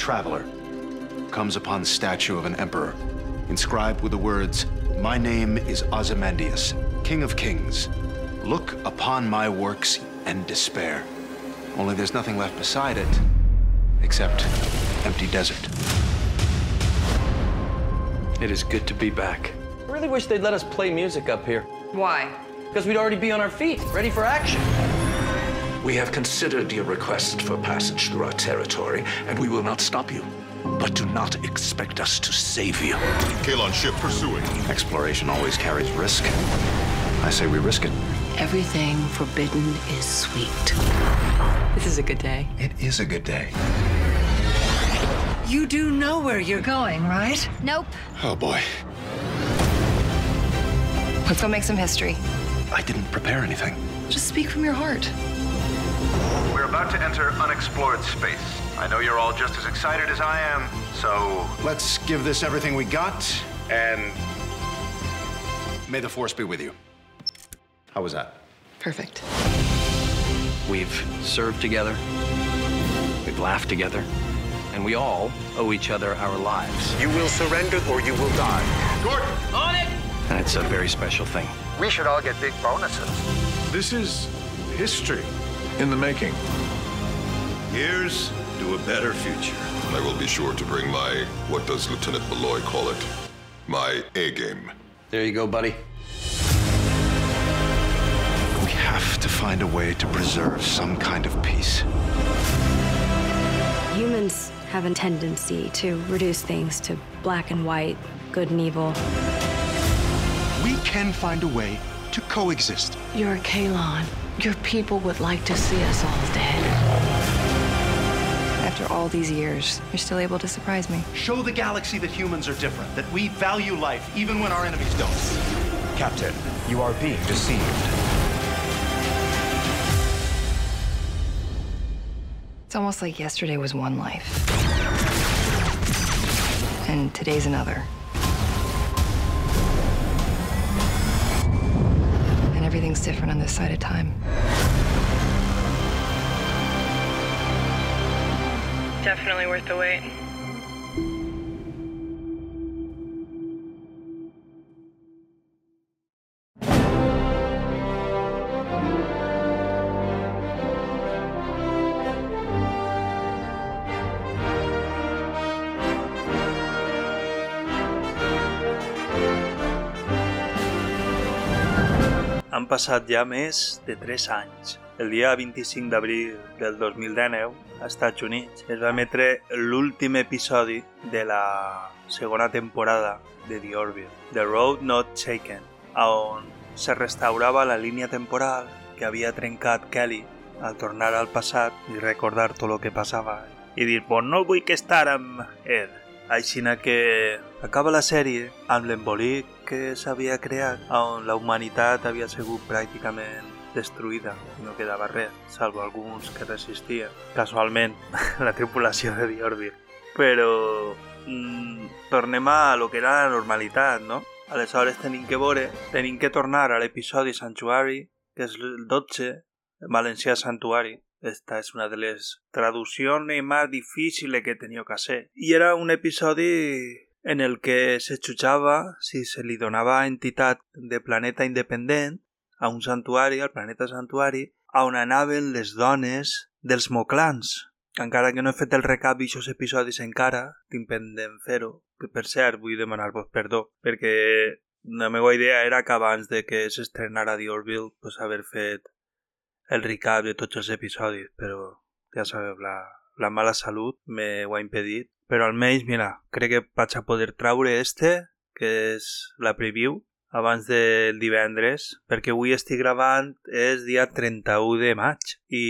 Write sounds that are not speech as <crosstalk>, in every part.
traveler comes upon the statue of an emperor, inscribed with the words, My name is Ozymandias, King of Kings. Look upon my works and despair. Only there's nothing left beside it except empty desert. It is good to be back. I really wish they'd let us play music up here. Why? Because we'd already be on our feet, ready for action. We have considered your request for passage through our territory, and we will not stop you. But do not expect us to save you. Kalon ship pursuing. Exploration always carries risk. I say we risk it. Everything forbidden is sweet. This is a good day. It is a good day. You do know where you're going, right? Nope. Oh boy, Let's go make some history. I didn't prepare anything. Just speak from your heart. We're about to enter unexplored space. I know you're all just as excited as I am, so Let's give this everything we got, and may the force be with you. How was that? Perfect. We've served together, we've laughed together, and we all owe each other our lives. You will surrender or you will die. Gordon! On it! And it's a very special thing. we should all get big bonuses. This is history in the making. Here's to a better future. I will be sure to bring my, what does Lieutenant Malloy call it? My A game. There you go, buddy. We have to find a way to preserve some kind of peace. Humans have a tendency to reduce things to black and white, good and evil. We can find a way to coexist. You're Kalon. Your people would like to see us all dead. After all these years, you're still able to surprise me. Show the galaxy that humans are different, that we value life even when our enemies don't. Captain, you are being deceived. It's almost like yesterday was one life, and today's another. And everything's different on this side of time. Definitely worth the wait. Han passat ja més de 3 anys. El dia 25 d'abril del 2019, als Estats Units, es va emetre l'últim episodi de la segona temporada de The Orville, The Road Not Taken, on se restaurava la línia temporal que havia trencat Kelly al tornar al passat i recordar tot el que passava i dir, pues no vull que estar amb Ed. Així que acaba la sèrie amb l'embolic que s'havia creat on la humanitat havia sigut pràcticament destruïda i no quedava res, salvo alguns que resistien. Casualment, <laughs> la tripulació de The. Però mm, tornem a lo que era la normalitat, no? Aleshores tenim que veure, tenim que tornar a l'episodi Sanctuary, que és el 12, en valencià Santuari. Esta és una de les traduccions més difíciles que he tenido que hacer. I era un episodi en el que se jutjava si se li donava entitat de planeta independent a un santuari, al planeta santuari, on anaven les dones dels Moclans. Encara que no he fet el recap d'aixòs episodis encara, tinc pendent fer-ho, que per cert vull demanar-vos perdó, perquè la meva idea era que abans de que s'estrenara The Orville pues, haver fet el recap de tots els episodis, però ja sabeu, la, la mala salut me ho ha impedit. Però almenys, mira, crec que vaig a poder traure este, que és la preview, abans del divendres, perquè avui estic gravant és dia 31 de maig i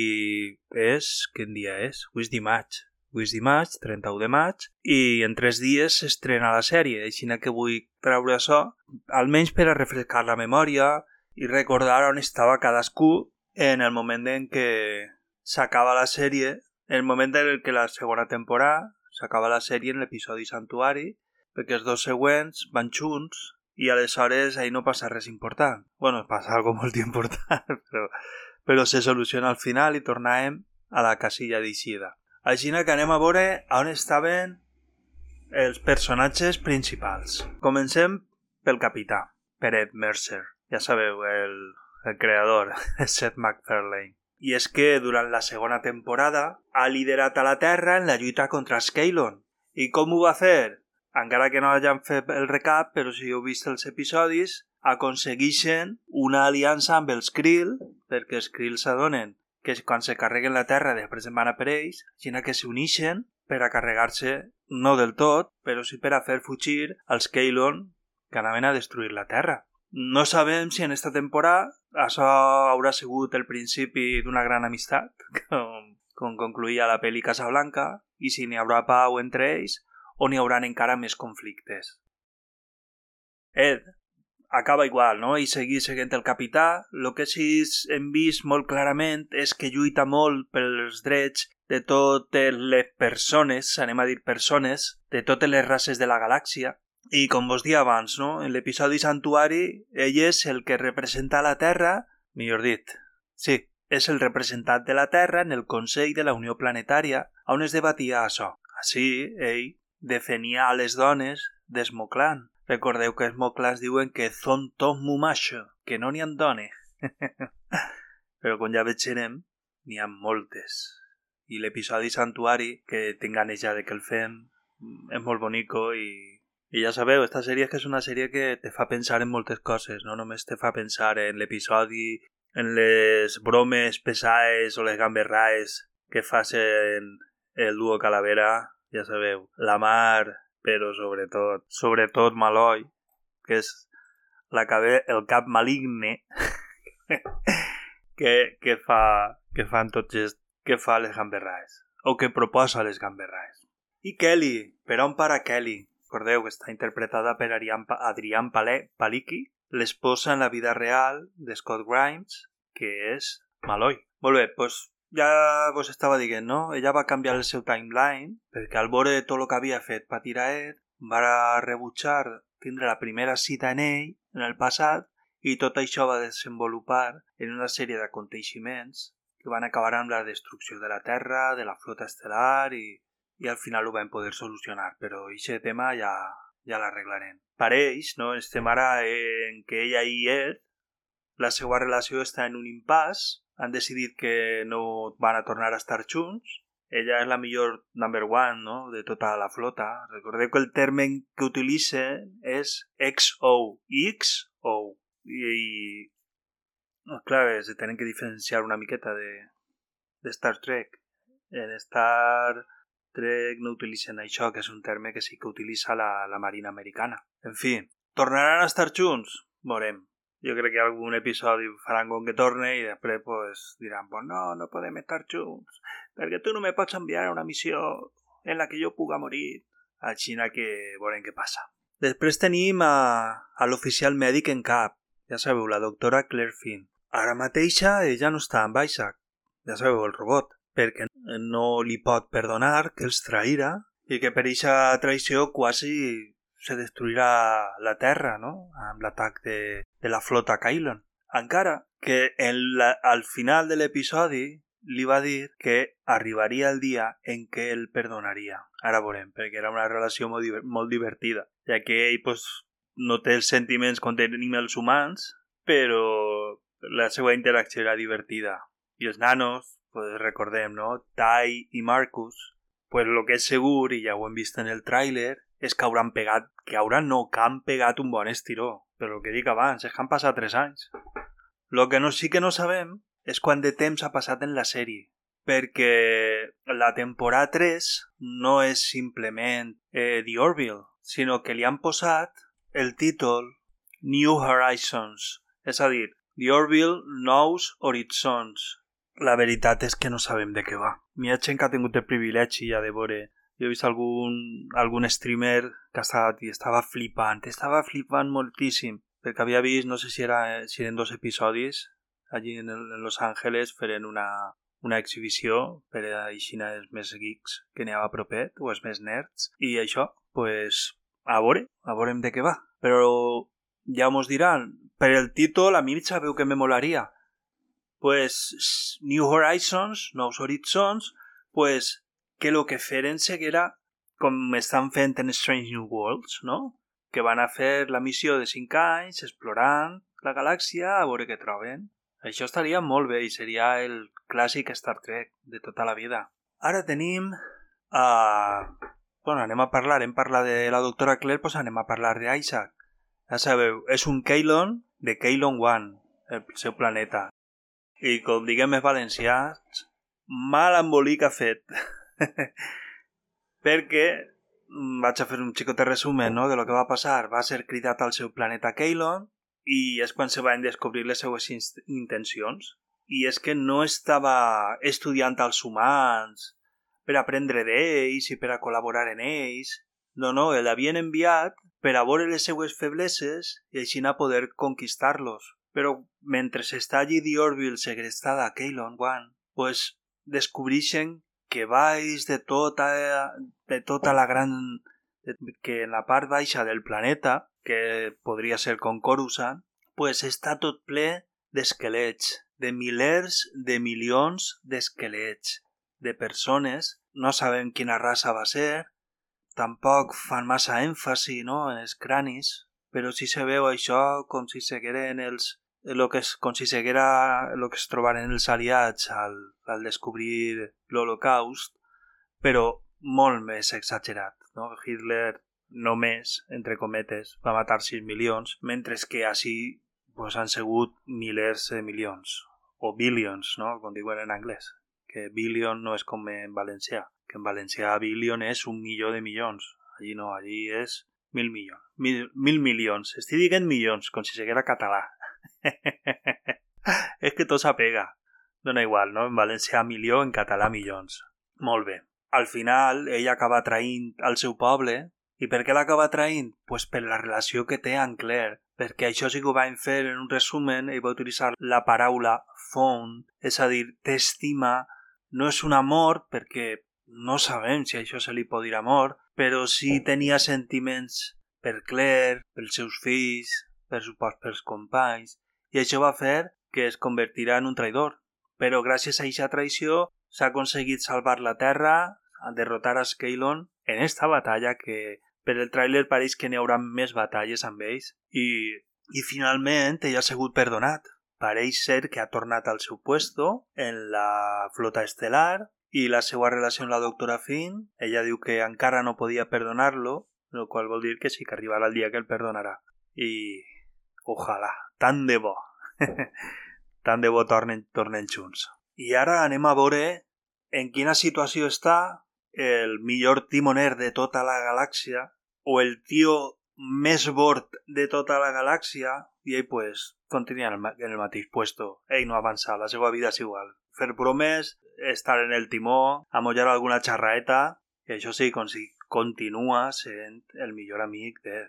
és... quin dia és? Avui és dimarts. Avui és dimarts, 31 de maig, i en tres dies s'estrena la sèrie, així que vull treure això, almenys per a refrescar la memòria i recordar on estava cadascú en el moment en què s'acaba la sèrie, en el moment en què la segona temporada s'acaba la sèrie en l'episodi Santuari, perquè els dos següents van junts i aleshores ahí no passa res important. Bueno, passa algo molt important, <laughs> però, però se soluciona al final i tornàvem a la casilla d'eixida. Així que anem a veure on estaven els personatges principals. Comencem pel capità, per Ed Mercer. Ja sabeu, el, el creador, <laughs> Seth MacFarlane. I és que durant la segona temporada ha liderat a la Terra en la lluita contra Skylon. I com ho va fer? Encara que no hagin fet el recap, però si heu vist els episodis, aconsegueixen una aliança amb els Krill, perquè els Krill s'adonen que quan se carreguen la Terra després en van a per ells, sinó que s'uneixen per a carregar-se, no del tot, però sí per a fer fugir els Keylon que anaven a destruir la Terra. No sabem si en esta temporada això haurà sigut el principi d'una gran amistat, <laughs> com, com concluïa la pel·li Casablanca, i si n'hi haurà pau entre ells o n'hi hauran encara més conflictes. Ed, acaba igual, no? I seguir seguint el capità. El que sí hem vist molt clarament és que lluita molt pels drets de totes les persones, anem a dir persones, de totes les races de la galàxia. I com vos dia abans, no? En l'episodi Santuari, ell és el que representa la Terra, millor dit, sí, és el representant de la Terra en el Consell de la Unió Planetària, on es debatia això. Així, ell defenia a les dones d'Esmoclan, Recordeu que els moclars diuen que són tot mumacho, que no n'hi ha done. <laughs> Però quan ja veurem, n'hi ha moltes. I l'episodi Santuari, que tinc ganes ja de que el fem, és molt bonico i, i ja sabeu, esta sèrie és que és una sèrie que te fa pensar en moltes coses, no només te fa pensar en l'episodi, en les bromes pesades o les gamberraes que facen el duo Calavera, ja sabeu, la mar però sobretot, sobretot Maloi, que és la cabe, el cap maligne <laughs> que, que fa que fan tots els, que fa les gamberraes o que proposa les gamberraes. I Kelly, per on para Kelly? Recordeu que està interpretada per Adrián, Paliki, l'esposa en la vida real de Scott Grimes, que és Maloi. Molt bé, doncs ja vos estava dient, no? Ella va canviar el seu timeline perquè al veure tot el que havia fet patir a Ed va rebutjar tindre la primera cita en ell en el passat i tot això va desenvolupar en una sèrie d'aconteixements que van acabar amb la destrucció de la Terra, de la flota estel·lar i, i al final ho vam poder solucionar, però aquest tema ja, ja l'arreglarem. Pareix, no? Estem ara en que ella i Ed, la seva relació està en un impàs han decidit que no van a tornar a estar junts. Ella és la millor number one no? de tota la flota. Recordeu que el terme que utilitza és XO, XO. I, i no, clar, es tenen que diferenciar una miqueta de, de Star Trek. En Star Trek no utilitzen això, que és un terme que sí que utilitza la, la Marina Americana. En fi, tornaran a estar junts? Veurem jo crec que algun episodi faran com que torne i després pues, diran pues no, no podem estar junts perquè tu no me pots enviar a una missió en la que jo puga morir a Xina que veurem què passa. Després tenim a, a l'oficial mèdic en cap, ja sabeu, la doctora Claire Finn. Ara mateixa ella no està amb Isaac, ja sabeu, el robot, perquè no li pot perdonar que els traïra i que per eixa traïció quasi se destruirà la Terra, no?, amb l'atac de, de la flota Kylon. Encara que en la, al final de l'episodi li va dir que arribaria el dia en què el perdonaria. Ara veurem, perquè era una relació molt, diver molt divertida, ja que ell pues, no té els sentiments com tenim els humans, però la seva interacció era divertida. I els nanos, pues, recordem, no? Tai i Marcus, pues lo que és segur, i ja ho hem vist en el tràiler, és que hauran pegat, que hauran no, que han pegat un bon estiró. Però el que dic abans és que han passat 3 anys. Lo que no sí que no sabem és quant de temps ha passat en la sèrie. Perquè la temporada 3 no és simplement eh, The Orville, sinó que li han posat el títol New Horizons. És a dir, The Orville Nous Horizons. La veritat és que no sabem de què va. Mi ha gent que ha tingut el privilegi ja de veure jo he vist algun, algun streamer que ha estat i estava flipant, estava flipant moltíssim, perquè havia vist, no sé si, era, si eren dos episodis, allí en, el, en Los Angeles feren una, una exhibició per a aixina els més geeks que n'hi ha a propet, o els més nerds, i això, pues, a veure, a veurem de què va. Però ja mos diran, per el títol a mi sabeu que me molaria. Pues New Horizons, Nous Horizons, pues que el que feren seguera com estan fent en Strange New Worlds, no? Que van a fer la missió de 5 anys explorant la galàxia a veure què troben. Això estaria molt bé i seria el clàssic Star Trek de tota la vida. Ara tenim... Uh, bueno, anem a parlar, hem parlat de la doctora Claire, doncs anem a parlar d'Isaac. Ja sabeu, és un Keylon de Keylon One, el seu planeta. I com diguem més valencians, mal embolic ha fet. <laughs> Perquè mm, vaig a fer un xicot de resumen no, de lo que va passar. Va ser cridat al seu planeta Keylon i és quan se van descobrir les seues intencions. I és que no estava estudiant als humans per aprendre d'ells i per a col·laborar en ells. No, no, l'havien enviat per a veure les seues febleses i així a poder conquistar-los. Però mentre està allí Diorville segrestada a Keylon One, pues descobreixen que baix de tota, de tota la gran... que en la part baixa del planeta, que podria ser com Coruscant, pues està tot ple d'esquelets, de milers de milions d'esquelets, de persones, no sabem quina raça va ser, tampoc fan massa èmfasi no, en els cranis, però si se veu això com si segueren els el que es, com si seguera el que es trobaren els aliats al, al descobrir l'Holocaust, però molt més exagerat. No? Hitler només, entre cometes, va matar 6 milions, mentre que així pues, han sigut milers de milions, o billions, no? com diuen en anglès, que billion no és com en valencià, que en valencià billion és un milió de milions, allí no, allí és mil milions, mil, mil milions, estic dient milions, com si seguera català, <laughs> és que tot s'apega. Dona igual, no? En valencià milió, en català milions. Molt bé. Al final, ell acaba traint al seu poble. I per què l'acaba traint? Pues per la relació que té amb Claire. Perquè això sí que ho vam fer en un resumen, ell va utilitzar la paraula font, és a dir, t'estima. No és un amor, perquè no sabem si això se li pot dir amor, però sí tenia sentiments per Claire, pels seus fills, per supost pels companys, i això va fer que es convertirà en un traïdor. Però gràcies a aquesta traïció s'ha aconseguit salvar la Terra, a derrotar a Skeilon en esta batalla que per el tràiler pareix que n'hi haurà més batalles amb ells i, i finalment ell ha sigut perdonat. Pareix ser que ha tornat al seu puesto en la flota estel·lar i la seva relació amb la doctora Finn, ella diu que encara no podia perdonar-lo, el qual vol dir que sí que arribarà el dia que el perdonarà. I Ojalà, tant de bo. <laughs> tant de bo tornen, tornen junts. I ara anem a veure en quina situació està el millor timoner de tota la galàxia o el tio més bord de tota la galàxia i ell pues continua en el, en el mateix puesto. Ell no avança, la seva vida és igual. Fer bromes, estar en el timó, amollar alguna xarraeta, i això sí, continua sent el millor amic de,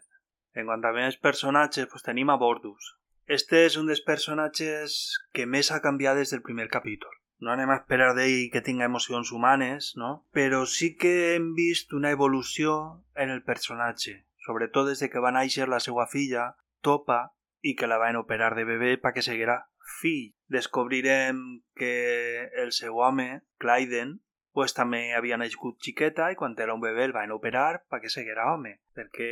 en quant a més personatges, pues tenim a Bordus. Este és un dels personatges que més ha canviat des del primer capítol. No anem a esperar d'ell que tinga emocions humanes, no? Però sí que hem vist una evolució en el personatge, sobretot des de que va néixer la seva filla, Topa, i que la van operar de bebè perquè seguirà fill. Descobrirem que el seu home, Clyden, pues també havia nascut xiqueta i quan era un bebè el van operar perquè seguirà home, perquè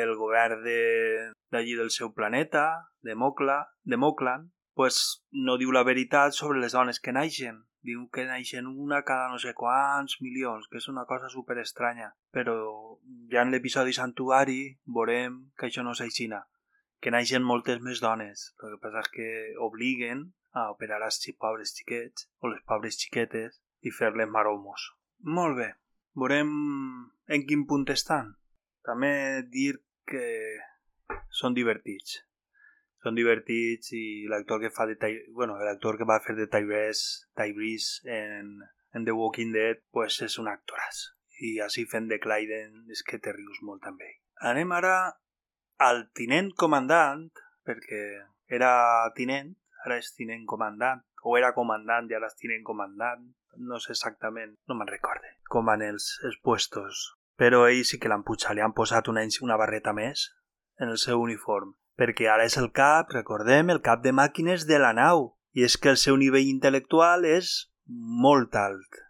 el govern d'allí de, del seu planeta, de Mokla, de Moklan, pues no diu la veritat sobre les dones que naixen. Diu que naixen una cada no sé quants milions, que és una cosa super estranya. Però ja en l'episodi Santuari veurem que això no és aixina, que naixen moltes més dones. El que passa és que obliguen a operar els pobres xiquets o les pobres xiquetes i fer-les maromos. Molt bé, veurem en quin punt estan. També dir que són divertits. Són divertits i l'actor que fa de Ty... bueno, l'actor que va fer de Tyrese, Tyrese en, en The Walking Dead, pues és un actoràs. I així fent de Clyden és que te rius molt també. Anem ara al tinent comandant, perquè era tinent, ara és tinent comandant, o era comandant i ara és tinent comandant, no sé exactament, no me'n recorde, com van els, els puestos. Però ell sí que l'han pujat, li han posat una, una barreta més en el seu uniform, perquè ara és el cap, recordem, el cap de màquines de la nau, i és que el seu nivell intel·lectual és molt alt.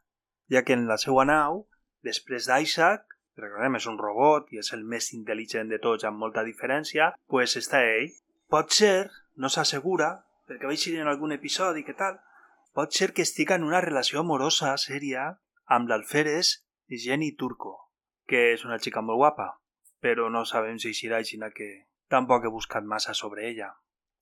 ja que en la seva nau, després d'Isaac, recordem, és un robot i és el més intel·ligent de tots amb molta diferència, pues està ell. Pot ser, no s'assegura, perquè vaig dir en algun episodi que tal, pot ser que estigui en una relació amorosa sèria amb l'alferes Jenny Turco, que és una xica molt guapa, però no sabem si serà així que tampoc he buscat massa sobre ella.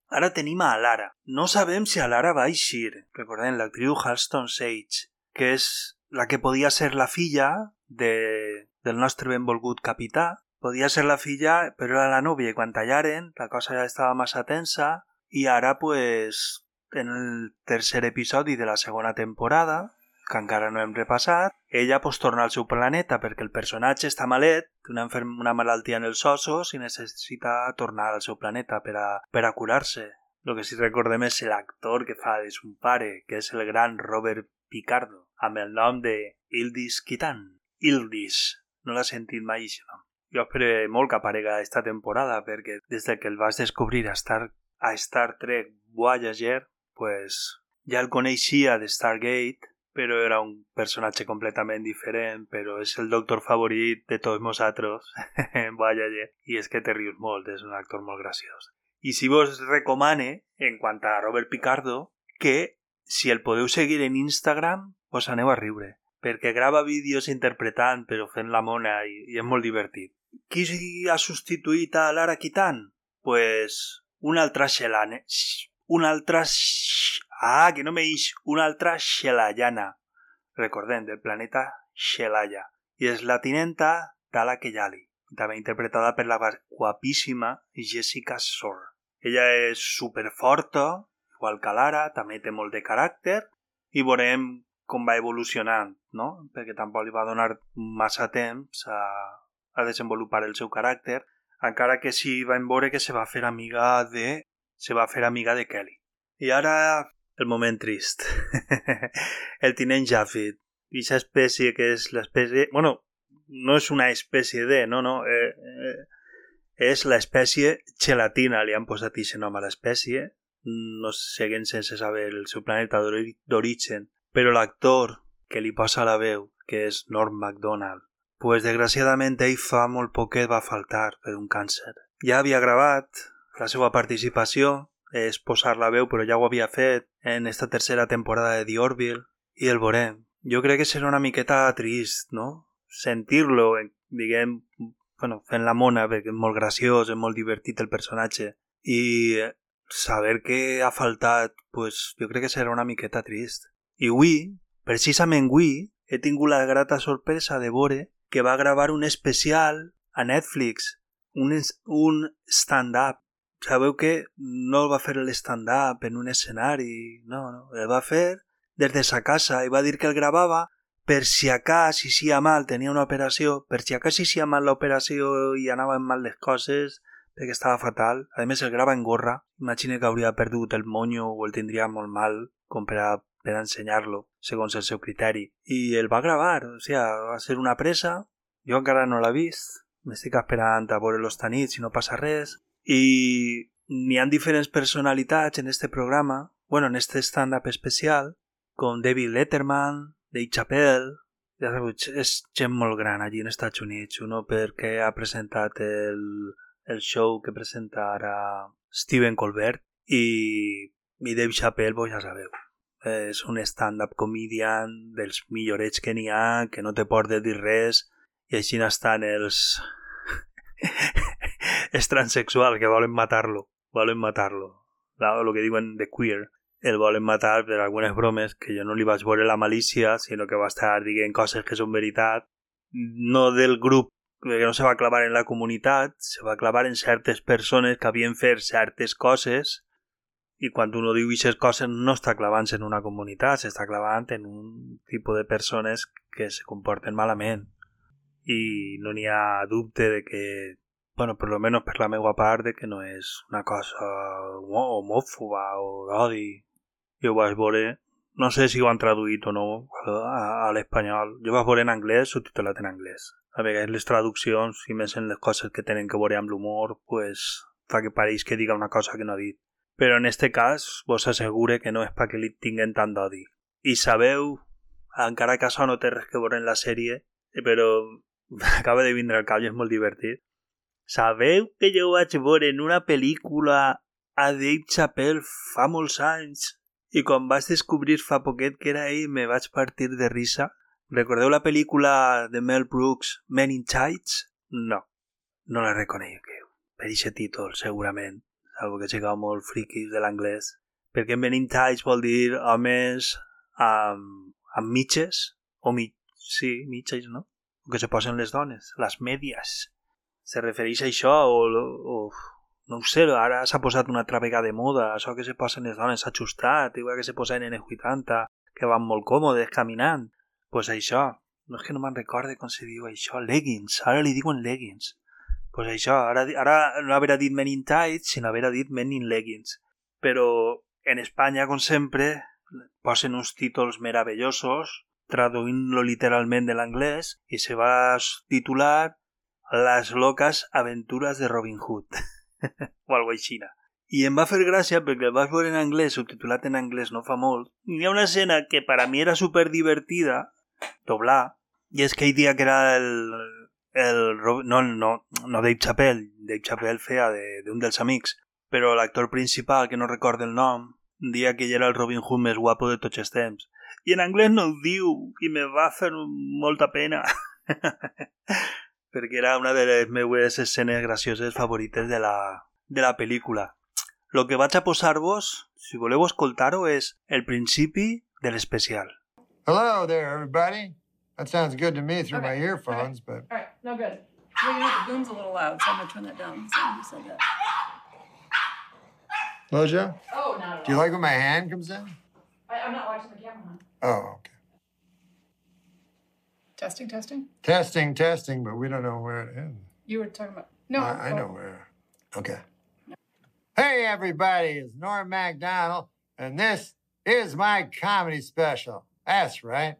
Ara tenim a Lara. No sabem si Lara va eixir. Recordem l'actriu Halston Sage, que és la que podia ser la filla de, del nostre benvolgut capità. Podia ser la filla, però era la nòvia i quan tallaren la cosa ja estava massa tensa i ara, pues, en el tercer episodi de la segona temporada, que encara no hem repassat, ella pues, torna al seu planeta perquè el personatge està malet, té una, una malaltia en els ossos i necessita tornar al seu planeta per a, per a curar-se. El que sí recordem és l'actor que fa de son pare, que és el gran Robert Picardo, amb el nom de Ildis Kitan. Ildis. No l'ha sentit mai, això nom. Jo espero molt que aparega esta temporada, perquè des de que el vas descobrir a Star, a Star Trek Voyager, pues ja el coneixia de Stargate, però era un personatge completament diferent, però és el doctor favorit de tots nosaltres, Voyager, i és que te rius molt, és un actor molt graciós. I si vos recomane, en quant a Robert Picardo, que si el podeu seguir en Instagram, us aneu a riure, perquè grava vídeos interpretant però fent la mona i, i és molt divertit. Qui ha substituït a Lara Kitan? Pues una altra xelane... Una altra... Ah, que no me ix! Una altra xelayana. Recordem, del planeta Xelaya. I és la tinenta Tala Keyali, també interpretada per la guapíssima Jessica Sor. Ella és superforta, igual que l'ara, també té molt de caràcter, i veurem com va evolucionant, no? Perquè tampoc li va donar massa temps a, a desenvolupar el seu caràcter, encara que sí va veure que se va fer amiga de se va fer amiga de Kelly. I ara el moment trist. <laughs> el tinent. I aquesta espècie que és l'espècie... Bueno, no és una espècie de, no, no. Eh, eh, és l'espècie gelatina, li han posat aquest nom a l'espècie, no seguen sense saber el seu planeta d'origen, però l'actor que li posa la veu, que és Norm MacDonald, pues desgraciadament ell fa molt poquet va faltar per un càncer. Ja havia gravat la seva participació, és posar la veu, però ja ho havia fet en esta tercera temporada de The Orville, i el veurem. Jo crec que serà una miqueta trist, no? Sentir-lo, diguem, bueno, fent la mona, perquè és molt graciós, és molt divertit el personatge, i saber que ha faltat, pues, jo crec que serà una miqueta trist. I avui, precisament avui, he tingut la grata sorpresa de veure que va gravar un especial a Netflix, un, un stand-up. Sabeu que no el va fer l'stand-up en un escenari, no, no, el va fer des de sa casa i va dir que el gravava per si acas i si a mal tenia una operació, per si acas i si a mal l'operació i anaven mal les coses, perquè estava fatal. A més, el grava en gorra. Imagina que hauria perdut el monyo o el tindria molt mal com per, a, per a ensenyar-lo, segons el seu criteri. I el va gravar, o sigui, va ser una presa. Jo encara no l'he vist. M'estic esperant a veure los tanits si no passa res. I n'hi han diferents personalitats en este programa, bueno, en este stand-up especial, com David Letterman, Dave Chappelle, ja sabeu, és gent molt gran allí en Estats Units, uno perquè ha presentat el el show que presenta ara Steven Colbert i, i Dave Chappelle, vos ja sabeu. És un stand-up comedian dels millorets que n'hi ha, que no te por de dir res, i així estan els... <laughs> és transexual, que volen matar-lo. Volen matar-lo. El que diuen de queer. El volen matar per algunes bromes que jo no li vaig veure la malícia, sinó que va estar dient coses que són veritat. No del grup que no se va clavar en la comunitat, se va clavar en certes persones que havien fet certes coses i quan uno diu aquestes coses no està clavant-se en una comunitat, s'està clavant en un tipus de persones que se comporten malament i no n'hi ha dubte de que, bueno, per lo menos per la meva part, de que no és una cosa homòfoba o d'odi. Jo vaig veure, no sé si ho han traduït o no a, a l'espanyol, jo vaig veure en anglès subtitulat en anglès a vegades les traduccions i més en les coses que tenen que veure amb l'humor pues, fa que pareix que diga una cosa que no ha dit. Però en este cas vos assegure que no és perquè li tinguen tant d'odi. I sabeu encara que això no té res que veure en la sèrie, però <laughs> acaba de vindre al cap i és molt divertit. Sabeu que jo vaig veure en una pel·lícula a Dave Chappelle fa molts anys i quan vaig descobrir fa poquet que era ell me vaig partir de risa? Recordeu la pel·lícula de Mel Brooks, Men in Tights? No, no la reconeixeu. Per aquest títol, segurament. Algo que sigueu molt friquis de l'anglès. Perquè Men in Tights vol dir homes amb, amb mitges, o mi, sí, mitges, no? Que se posen les dones, les mèdies. Se refereix a això o, o no ho sé, ara s'ha posat una altra vegada de moda, això que se posen les dones ajustat, igual que se posen en 80, que van molt còmodes caminant pues això, no és que no me'n recorde com se diu això, leggings, ara li diuen leggings. pues això, ara, ara no haver dit men in tights, sinó haver dit men in leggings. Però en Espanya, com sempre, posen uns títols meravellosos, traduint-lo literalment de l'anglès, i se va titular Las locas aventuras de Robin Hood, <laughs> o algo així. I em va fer gràcia perquè el vaig veure en anglès, subtitulat en anglès no fa molt, hi una escena que per a mi era super divertida, doblar, i és que ell dia que era el, el no, no, no Dave Chappelle, Dave Chappelle feia d'un de, dels amics, però l'actor principal, que no recorda el nom, dia que ell era el Robin Hood més guapo de tots els temps. I en anglès no ho diu, i me va fer molta pena. <laughs> perquè era una de les meues escenes gracioses favorites de la, de la pel·lícula. Lo que vaig a posar-vos, si voleu escoltar-ho, és el principi de l'especial. Hello there, everybody. That sounds good to me through okay. my earphones, but. All right, no good. Well, you know, the boom's a little loud, so I'm going to turn that down. Somebody said that. Lojo? Oh, not at all. Do you like when my hand comes in? I, I'm not watching the camera, huh? Oh, okay. Testing, testing? Testing, testing, but we don't know where it is. You were talking about. No, I, I know where. Okay. Hey, everybody, it's Norm MacDonald, and this is my comedy special. That's right.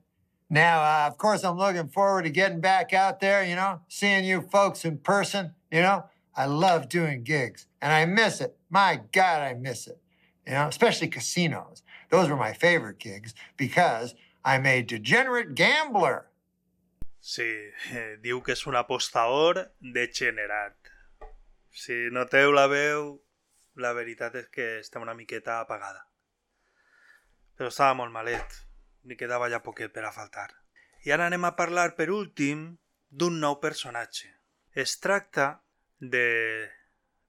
Now, uh, of course, I'm looking forward to getting back out there, you know, seeing you folks in person, you know. I love doing gigs and I miss it. My God, I miss it. You know, especially casinos. Those were my favorite gigs because I'm a degenerate gambler. Sí, eh, diu que és un apostador degenerat. Si noteu la veu, la veritat és que està una miqueta apagada. Però estava molt malet. li quedava ja poquet per a faltar. I ara anem a parlar per últim d'un nou personatge. Es tracta de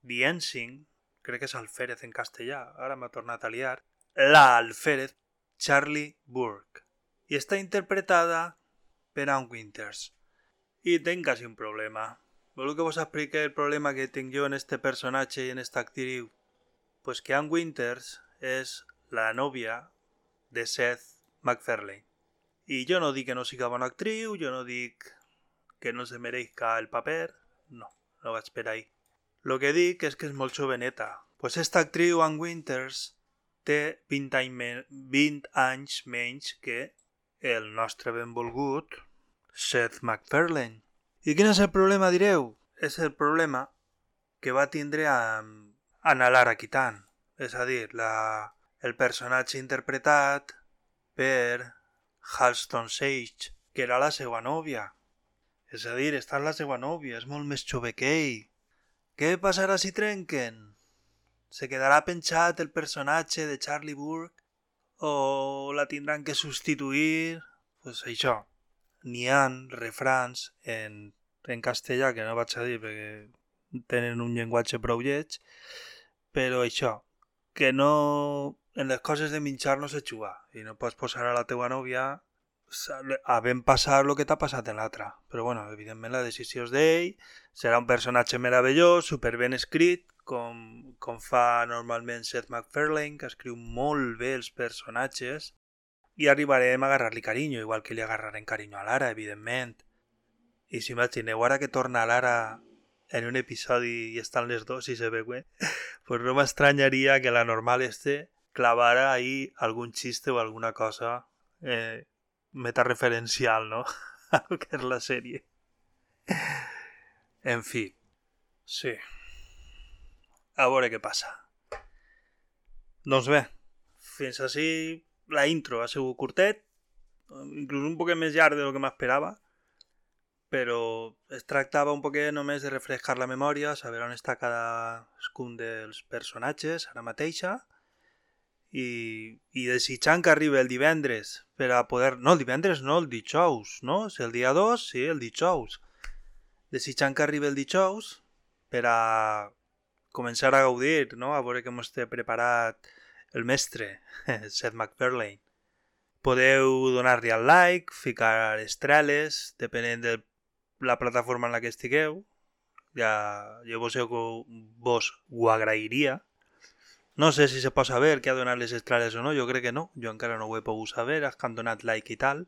The Ensign, crec que és Alférez en castellà, ara m'ha tornat a liar, la Alférez Charlie Burke, i està interpretada per Ann Winters. I tenc quasi un problema. Voleu que vos explique el problema que tinc jo en este personatge i en esta actriu? Pues que Ann Winters és la nòvia de Seth MacFarlane. I jo no dic que no siga bona actriu, jo no dic que no se merezca el paper, no, no vaig per ahí. Lo que dic és que és molt joveneta. Pues esta actriu, Ann Winters, té 20 anys, men 20 anys menys que el nostre benvolgut Seth MacFarlane. I quin és el problema, direu? És el problema que va tindre amb Anna Lara Kitan. És a dir, la, el personatge interpretat per Halston Sage, que era la seva nòvia. És a dir, està la seva nòvia, és molt més jove que ell. Què passarà si trenquen? Se quedarà penjat el personatge de Charlie Burke? O la tindran que substituir? Pues això. N'hi ha refrans en, en castellà, que no vaig a dir perquè tenen un llenguatge prou lleig, però això, que no en les coses de menjar no se juga i no pots posar a la teua nòvia havent passar el que t'ha passat en l'altra. Però bueno, evidentment la decisió és d'ell, serà un personatge meravellós, super ben escrit, com, com fa normalment Seth MacFarlane, que escriu molt bé els personatges, i arribarem a agarrar-li carinyo, igual que li agarrarem carinyo a Lara, evidentment. I si imagineu ara que torna Lara en un episodi i estan les dos i se veuen, <laughs> pues no m'estranyaria que la normal este clavara ahí algun xiste o alguna cosa eh, metareferencial, no? <laughs> a lo que és la sèrie. En fi, sí. A veure què passa. Doncs bé, fins així la intro ha sigut curtet, inclús un poquet més llarg de lo que m'esperava, però es tractava un poquet només de refrescar la memòria, saber on està cadascun dels personatges ara mateixa, i, i desitjant que arribi el divendres per a poder... No, el divendres no, el dijous, no? Si el dia 2, sí, el dijous. Desitjant que arribi el dijous per a començar a gaudir, no? A veure que té preparat el mestre, <laughs> Seth MacFarlane. Podeu donar-li al like, ficar estreles, depenent de la plataforma en la que estigueu. Ja, jo vos, vos ho. No sé si se pot saber què ha donat les estrelles o no, jo crec que no, jo encara no ho he pogut saber, els que han like i tal.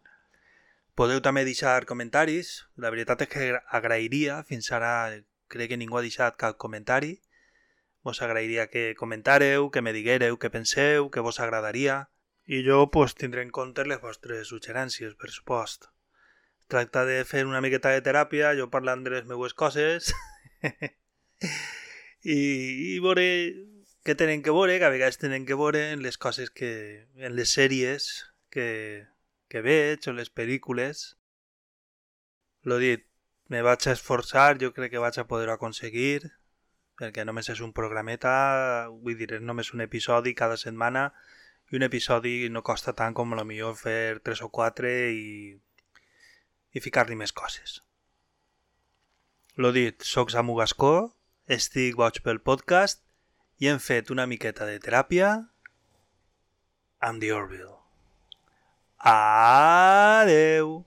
Podeu també deixar comentaris, la veritat és que agrairia, fins ara crec que ningú ha deixat cap comentari, vos agrairia que comentareu, que me diguereu què penseu, què vos agradaria, i jo pues, tindré en compte les vostres suggerències, per supost. Tracta de fer una miqueta de teràpia, jo parlant de les meues coses, <laughs> i, i veure què tenen que veure, que a vegades tenen que veure en les coses que... en les sèries que, que veig o les pel·lícules. Lo dit, me vaig a esforçar, jo crec que vaig a poder aconseguir perquè només és un programeta, vull dir, és només un episodi cada setmana i un episodi no costa tant com la millor fer 3 o 4 i, i ficar-li més coses. Lo dit, soc Samu Gascó, estic boig pel podcast i hem fet una miqueta de teràpia amb The Orville. Adeu!